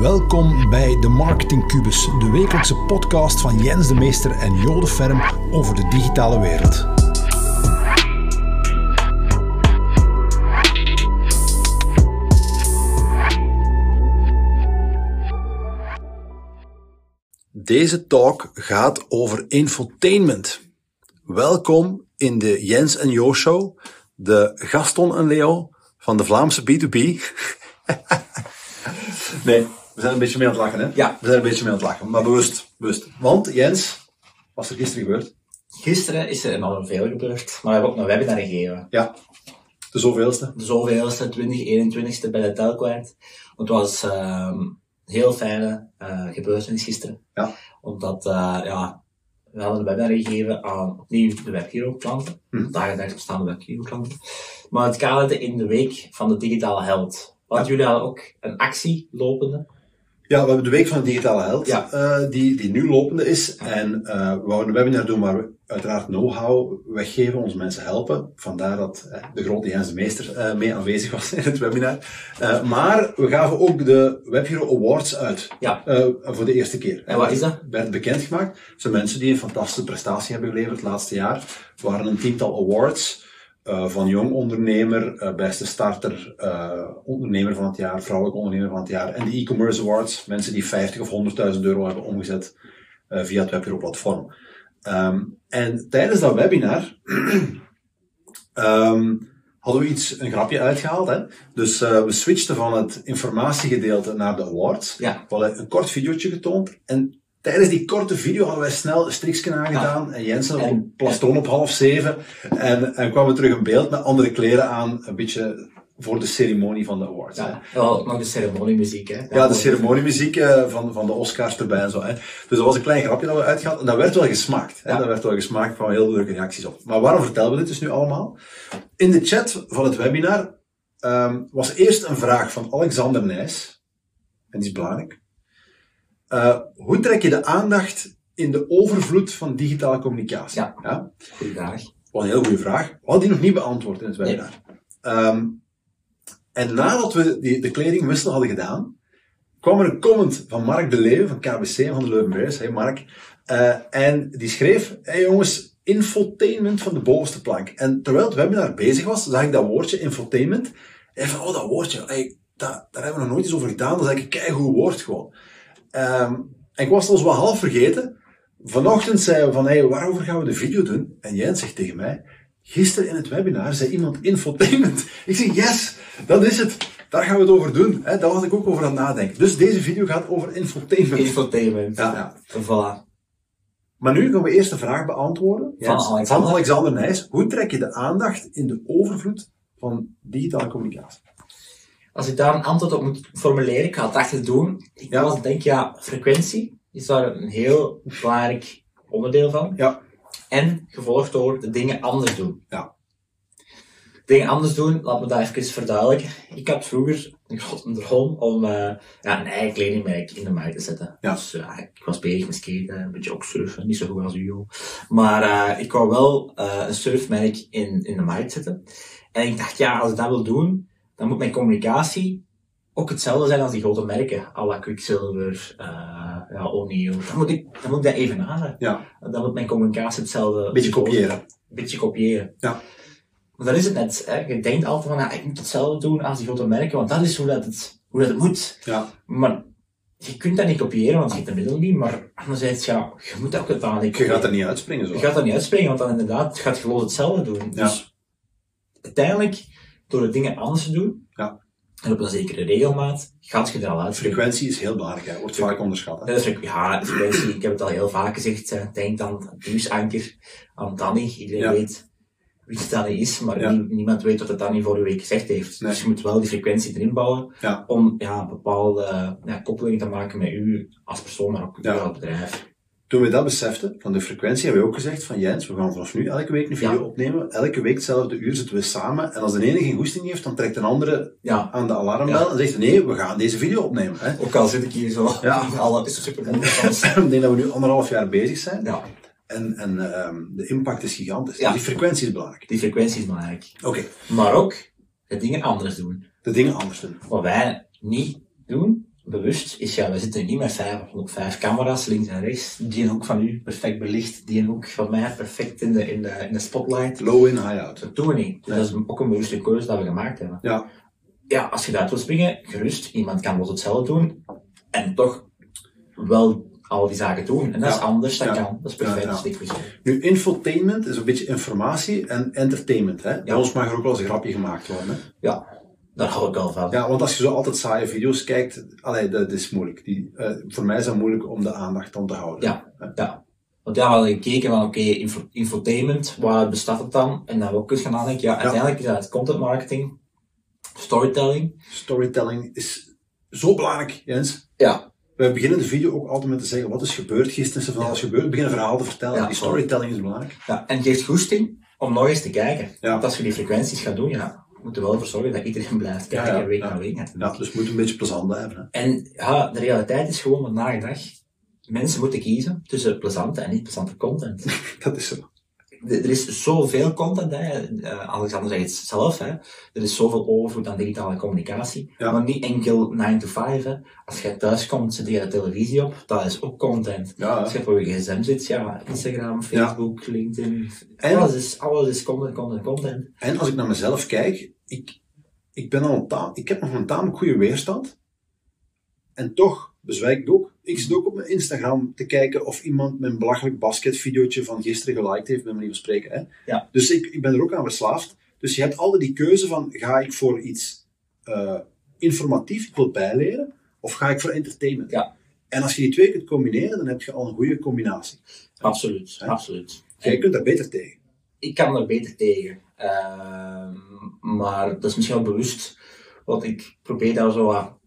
Welkom bij de Marketing Cubus, de wekelijkse podcast van Jens de Meester en Jode Ferm over de digitale wereld. Deze talk gaat over infotainment. Welkom in de Jens en Jo Show, de Gaston en Leo van de Vlaamse B2B. nee, we zijn een beetje mee aan het lachen, hè? Ja. We zijn een beetje mee aan het lachen, maar bewust. bewust. Want, Jens, wat is er gisteren gebeurd? Gisteren is er nog veel gebeurd, maar we hebben ook een webinar gegeven. Ja, de zoveelste. De zoveelste, 2021ste bij de Telkwijt. Het was ehm heel fijne eh gebeurtenis gisteren. Ja. Omdat, eh, ja, we hadden een webinar gegeven aan opnieuw de WebHero klanten. Hm. Dagelijks bestaande WebHero klanten. Maar het kaderde in de week van de digitale held. Want jullie hadden ook een actie lopende. Ja, we hebben de Week van de Digitale Held, Ja. eh, die, die nu lopende is. En eh, we wouden een webinar doen waar we uiteraard know-how weggeven, onze mensen helpen. Vandaar dat de grote Jens Meester eh, mee aanwezig was in het webinar. Maar we gaven ook de WebHero Awards uit. Ja. Voor de eerste keer. En wat is dat? werd bekendgemaakt. Het zijn mensen die een fantastische prestatie hebben geleverd het laatste jaar. Er waren een tiental awards. Eh, van jong ondernemer, eh, beste starter, eh, ondernemer van het jaar, vrouwelijk ondernemer van het jaar. En de e-commerce awards. Mensen die 50 of 100.000 euro hebben omgezet via het WebHero platform. Ehm, en tijdens dat webinar ehm, hadden we iets, een grapje uitgehaald. Hè? Dus we switchten van het informatiegedeelte naar de awards. Ja. We hadden een kort videootje getoond. En tijdens die korte video hadden wij snel een striksken aangedaan. En Jensen En- een plastoon op half zeven. En, en kwamen terug in beeld met andere kleren aan. Een beetje voor de ceremonie van de awards. Ja, wel, nog de ceremoniemuziek, hè. Ja, de ceremoniemuziek eh, van, van de Oscars erbij en zo. Hè. Dus dat was een klein grapje dat we uitgehaald. En dat werd wel gesmaakt. Hè. Ja. Dat werd wel gesmaakt van heel leuke reacties op. Maar waarom vertellen we dit dus nu allemaal? In de chat van het webinar ehm, was eerst een vraag van Alexander Nijs. En die is belangrijk. Eh, hoe trek je de aandacht in de overvloed van digitale communicatie? Ja. Goeie vraag. was een heel goede vraag. We hadden die nog niet beantwoord in het webinar. Ehm, en nadat we die, de kledingwissel hadden gedaan, kwam er een comment van Mark de Leeuw van KBC van de Leuven Bears. Hey Mark. Eh, en die schreef, hey jongens, infotainment van de bovenste plank. En terwijl het webinar bezig was, zag ik dat woordje infotainment. En van, oh dat woordje, hey, dat, daar hebben we nog nooit eens over gedaan. Dat is eigenlijk een keigoed woord gewoon. Ehm, en ik was het ons wel half vergeten. Vanochtend zeiden we van, hey, waarover gaan we de video doen? En Jens zegt tegen mij, gisteren in het webinar zei iemand infotainment. Ik zeg, yes, dat is het. Daar gaan we het over doen. Hè, daar was ik ook over aan het nadenken. Dus deze video gaat over infotainment. Infotainment. Ja, ja. Voilà. Maar nu gaan we eerst de vraag beantwoorden Van Alexander. van Alexander Nijs. Hoe trek je de aandacht in de overvloed van digitale communicatie? Als ik daar een antwoord op moet formuleren, ik ga het achter doen. Ik Ja. was, denk ja, frequentie is daar een heel belangrijk onderdeel van. Ja. En gevolgd door de dingen anders doen. Ja. Dingen anders doen, laat me dat even verduidelijken. Ik had vroeger een grote droom om eh, ja, een eigen kledingmerk in de markt te zetten. Ja. Dus ja, ik was bezig met skaten, een beetje ook surfen, niet zo goed als u. joh. Maar eh, ik wou wel eh, een surfmerk in, in de markt zetten. En ik dacht, ja, als ik dat wil doen, dan moet mijn communicatie ook hetzelfde zijn als die grote merken. à la Quicksilver, eh ja, O'Neill. Dan moet ik, dan moet ik dat evenaren. Ja, Dan moet mijn communicatie hetzelfde... een beetje kopiëren. Beetje kopiëren. Ja. Maar dan is het net, hè. je denkt altijd van, ja, ik moet hetzelfde doen als die grote merken, want dat is hoe dat het, hoe dat het moet. Ja, Maar je kunt dat niet kopiëren, want je hebt de middelen niet, maar anderzijds, ja, je moet ook het aan. je gaat er niet uitspringen zo. Je gaat dat niet uitspringen, want dan inderdaad gaat je gewoon hetzelfde doen. Ja. Dus uiteindelijk, door de dingen anders te doen, Ja. en op een zekere regelmaat, gaat je er al uitspringen. Frequentie is heel belangrijk, hè. wordt vaak onderschat. Hè. Ja, dat frequentie, ik heb het al heel vaak gezegd, denk aan nieuwsanker, aan Danny. Iedereen Ja. weet wie het Danny is, maar Ja. niemand weet wat het Danny vorige week gezegd heeft. Nee. Dus je moet wel die frequentie erin bouwen, Ja. om ja, bepaalde ja, koppelingen te maken met u als persoon, maar ook met het bedrijf. Toen we dat beseften, van de frequentie, hebben we ook gezegd van Jens, we gaan vanaf nu elke week een video Ja. opnemen. Elke week hetzelfde uur zitten we samen. En als de ene geen goesting heeft, dan trekt een andere Ja, aan de alarmbel Ja. en zegt nee, we gaan deze video opnemen. Hè. ook al zit ik hier zo, Ja. alle is super. Ik denk dat we nu anderhalf jaar bezig zijn. Ja, En, en ehm, de impact is gigantisch. Ja. Die frequentie is belangrijk. die frequentie is belangrijk. Oké, Maar ook het dingen anders doen. de dingen anders doen. Wat wij niet doen, bewust is, ja, we zitten niet met vijf, vijf camera's links en rechts. Die hoek van u perfect belicht, die hoek van mij perfect in de, in de, in de spotlight. Low in, high out. Dat doen we niet. Dus dat is ook een bewuste keuze dat we gemaakt hebben. Ja. Ja, als je daaruit wil springen, gerust. Iemand kan wel hetzelfde doen. En toch wel al die zaken doen. En dat is anders, dat Ja. kan. Dat is perfect, dat is. Nu, infotainment is een beetje informatie en entertainment. Hè? Bij ons mag er ook wel eens een grapje gemaakt worden. Hè? Ja, daar hou ik al van. Ja, want als je zo altijd saaie video's kijkt, allee, dat is moeilijk. Die, eh, voor mij is dat moeilijk om de aandacht aan te houden. Ja, ja. Want ja, we hadden gekeken van, oké, info- infotainment, waar bestaat het dan? En dan hebben we ook eens gaan nadenken, ja, uiteindelijk is dat het content marketing, storytelling. Storytelling is zo belangrijk, Jens. Ja. We beginnen de video ook altijd met te zeggen wat is gebeurd gisteren, is er van alles gebeurd. We beginnen verhaal te vertellen. Ja, die storytelling is belangrijk. Ja, en het geeft goesting om nog eens te kijken. Ja. Want als je die frequenties gaat doen, ja, we moeten wel ervoor zorgen dat iedereen blijft kijken, Ja, ja, week na week. Ja, dus het moet een beetje plezant blijven. Hè? En ja, de realiteit is gewoon vandaag de dag, mensen moeten kiezen tussen plezante en niet plezante content. Dat is zo. Er is zoveel content, hè. Eh, Alexander zegt het zelf, hè. er is zoveel overvloed aan digitale communicatie, Ja. maar niet enkel 9 to 5. Hè. Als je thuis komt, zet je de televisie op, dat is ook content. Ja, Als je voor je gsm zit, ja, Instagram, Facebook, LinkedIn, En- alles, is, alles is content, content, content. En als ik naar mezelf kijk, ik, ik, ben al ik heb nog een tamelijk goede weerstand. En toch bezwijk ik ook. Ik zit ook op mijn Instagram te kijken of iemand mijn belachelijk basketvideootje van gisteren geliked heeft, met manier van spreken. Hè? Ja. Dus ik, ik ben er ook aan verslaafd. Dus je hebt altijd die keuze van, ga ik voor iets eh, informatief, ik wil bijleren, of ga ik voor entertainment? Ja. En als je die twee kunt combineren, dan heb je al een goede combinatie. Absoluut, Hè? absoluut. Jij kunt daar beter tegen. ik kan er beter tegen. Ehm, maar dat is misschien wel bewust, want ik probeer daar zo wat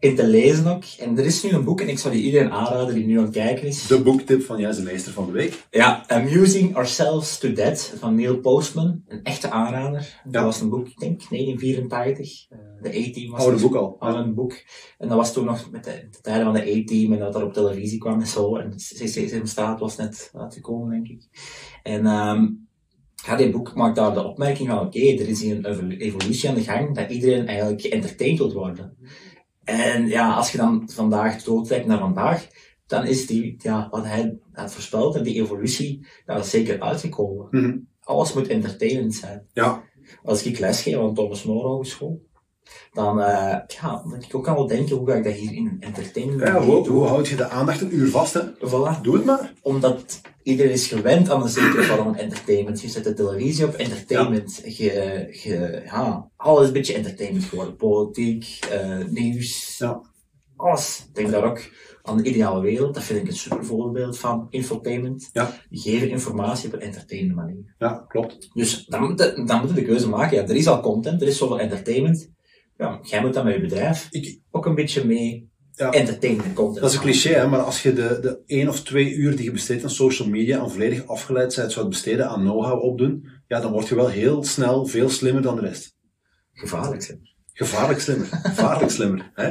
in te lezen ook. En er is nu een boek, en ik zou die iedereen aanraden die nu aan het kijken is. De boektip van Jens de Meester van de Week. Ja, Amusing Ourselves to Death van Neil Postman. Een echte aanrader. Dat was een boek, ik denk 1984. Eh, de A-Team was Oude het. boek al. Oude boek. En dat was toen nog met de, de tijden van de A-Team en dat er op televisie kwam en zo. En CC staat was net uitgekomen, denk ik. En ehm ja, dit boek maakt daar de opmerking van, oké, er is hier een evolu- evolutie aan de gang, dat iedereen eigenlijk geëntertained wil worden. En ja, als je dan vandaag doortrekt naar vandaag, dan is die, ja, wat hij had voorspeld, en die evolutie, dat is zeker uitgekomen. Mhm. Alles moet entertainend zijn. Ja, Als ik lesgeef aan Thomas More Hogeschool, dan, eh ja, moet ik ook al wel denken, hoe ga ik dat hier in entertainment Ja, hoe, doen? hoe houd je de aandacht een uur vast? Hè? Voilà. Doe het maar. Omdat iedereen is gewend aan een zekere vorm van entertainment. Je zet de televisie op, entertainment. Je, je, ja, alles is een beetje entertainment geworden. Politiek, eh, nieuws, Ja. alles. Ik denk daar ook aan de ideale wereld. Dat vind ik een super voorbeeld van infotainment. Ja. Die geven informatie op een entertainende manier. Ja, klopt. Dus dan dan moet je de keuze maken. Ja, er is al content, er is zoveel entertainment. Ja, jij moet dan met je bedrijf Ik, ook een beetje mee Ja. entertainment content dat is een cliché, hè, maar als je de, de één of twee uur die je besteedt aan social media en volledig afgeleid bent, zou besteden aan know-how opdoen, ja, dan word je wel heel snel veel slimmer dan de rest. Gevaarlijk zijn. Gevaarlijk slimmer. Gevaarlijk slimmer. Hè?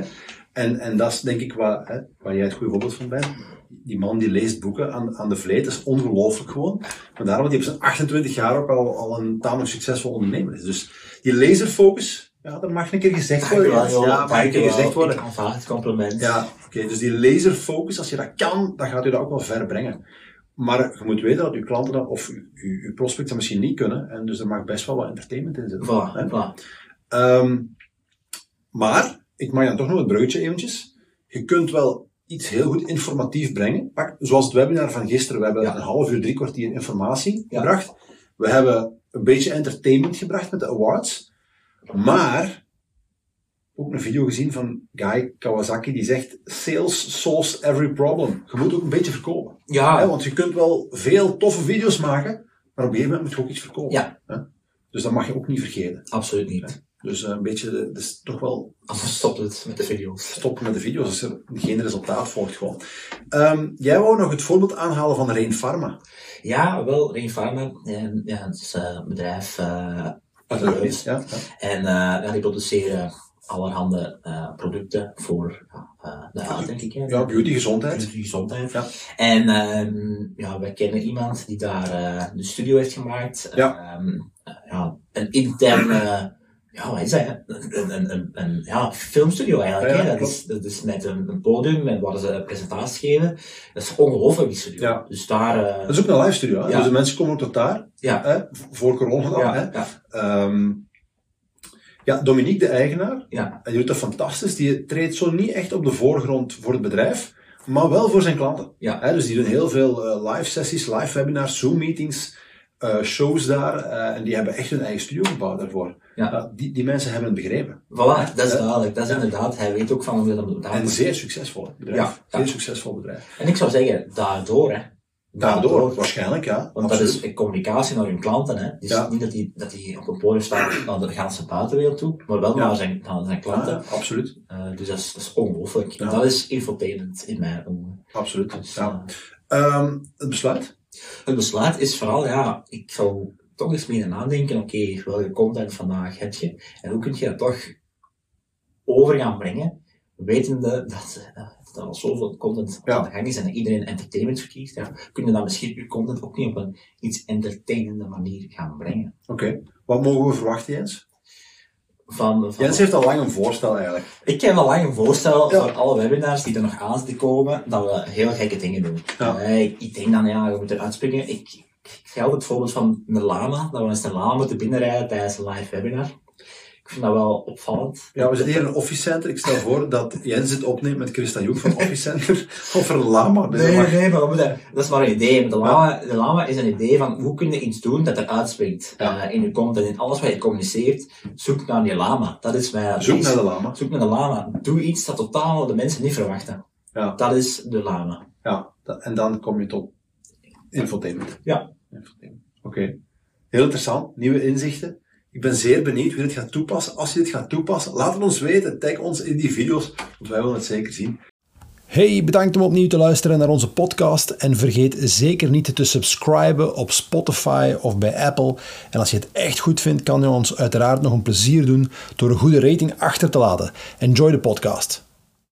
En, en dat is denk ik waar, hè, waar jij het goede voorbeeld van bent. Die man die leest boeken aan, aan de vleet, dat is ongelooflijk gewoon. Maar daarom dat hij op zijn 28 jaar ook al, al een tamelijk succesvol ondernemer is. Dus die laserfocus, ja, dat mag een keer gezegd worden. Ja, ja mag een keer gezegd worden. Ik aanvaard het compliment. Ja, oké. dus die laserfocus, als je dat kan, dan gaat u dat ook wel ver brengen. Maar je moet weten dat uw klanten dat, of uw, uw, prospects dat misschien niet kunnen. En dus er mag best wel wat entertainment in zitten. Voilà, hè. voilà. Ehm, maar, ik mag dan toch nog het bruggetje eventjes. Je kunt wel iets heel goed informatief brengen. Pak, zoals het webinar van gisteren. We hebben Ja. een half uur, drie kwartier informatie Ja. gebracht. We hebben een beetje entertainment gebracht met de awards. Maar, ook een video gezien van Guy Kawasaki die zegt, sales solves every problem. Je moet ook een beetje verkopen. Ja, want je kunt wel veel toffe video's maken, maar op een gegeven moment moet je ook iets verkopen. Ja. Hè? Dus dat mag je ook niet vergeten. absoluut niet. Dus eh, een beetje, dus toch wel Anders stopt het met de video's. stoppen met de video's als er geen resultaat volgt gewoon. Ehm, jij wou nog het voorbeeld aanhalen van Rain Pharma. Ja, wel, Rain Pharma. En, ja, het is eh, een bedrijf. eh, Ja. Ja, en eh, ja, die produceren allerhande eh, producten voor eh, de huid, denk ik. Hè? ja, beauty, gezondheid. De gezondheid. Ja. En ehm, ja, wij kennen iemand die daar de studio heeft gemaakt. Ja. Ehm, eh, ja, een interne ja, wat is dat? Een, een, een, een ja, filmstudio eigenlijk. Ja, hè? Dat, is, dat is met een, podium en waar ze presentaties geven. Dat is ongelooflijk, die studio. Ja. Dus daar... eh, Dat is ook een live studio. Hè? Ja. Dus de mensen komen ook tot daar. Hè? Voor corona dan. Hè? ja, Ehm, ja, Dominique, de eigenaar, ja, en die doet dat fantastisch. Die treedt zo niet echt op de voorgrond voor het bedrijf, maar wel voor zijn klanten. Ja. Hè, dus die doen heel veel eh, live sessies, live webinars, Zoom meetings, eh, shows daar. eh, en die hebben echt hun eigen studio gebouwd daarvoor. Ja. Die, die mensen hebben het begrepen. Voilà, dat is duidelijk. Dat is inderdaad, hij weet ook van hoe dat moet En een zeer succesvol bedrijf. Ja, ja. Zeer succesvol bedrijf. En ik zou zeggen, daardoor, hè. Daardoor, waarschijnlijk, ja. Want dat is communicatie naar hun klanten, hè. Dus Ja. niet dat hij, dat hij op een podium staat naar de ganse buitenwereld toe, maar wel naar, zijn, naar zijn klanten. Ja, absoluut. Eh, dus dat is, dat is ongelooflijk. Dat is infotainment in mijn ogen. absoluut. Dus, Ja. eh, Ehm, het besluit? Het besluit is vooral, ja, ik zou toch eens meer nadenken, oké, welke content vandaag heb je? En hoe kun je dat toch over gaan brengen, wetende dat, eh, dat er al zoveel content Ja. aan de gang is en dat iedereen entertainment verkiest, ja, kun je dan misschien je content ook niet op een iets entertainende manier gaan brengen. Oké. Wat mogen we verwachten, Jens? Van, van, Jens heeft al lang een voorstel eigenlijk. Ik heb al lang een voorstel Ja. voor alle webinars die er nog aan zitten komen, dat we heel gekke dingen doen. Ja. Eh, ik, ik denk dan, ja, je moet eruit springen. Ik, ik altijd het voorbeeld van een lama, dat we eens een lama moeten binnenrijden tijdens een live webinar. Ik vind dat wel opvallend. Ja, we zitten hier in een office center. Ik stel voor dat Jens het opneemt met Christa Joek van Office Center. Of er een lama Nee, mag. nee, maar moeten, dat is maar een idee. De lama, de lama is een idee van hoe kun je iets doen dat eruit springt Ja. eh, in je content. In alles wat je communiceert, zoek naar die lama. Dat is mijn Zoek advies. naar de lama. Zoek naar de lama. Doe iets dat totaal de mensen niet verwachten. Ja. Dat is de lama. Ja, en dan kom je tot infotainment. Ja. Infotainment. Oké. Heel interessant. Nieuwe inzichten. Ik ben zeer benieuwd wie dit gaat toepassen. Als je dit gaat toepassen, laat het ons weten. Tag ons in die video's, want wij willen het zeker zien. Hey, bedankt om opnieuw te luisteren naar onze podcast. En vergeet zeker niet te subscriben op Spotify of bij Apple. En als je het echt goed vindt, kan je ons uiteraard nog een plezier doen door een goede rating achter te laten. Enjoy de podcast.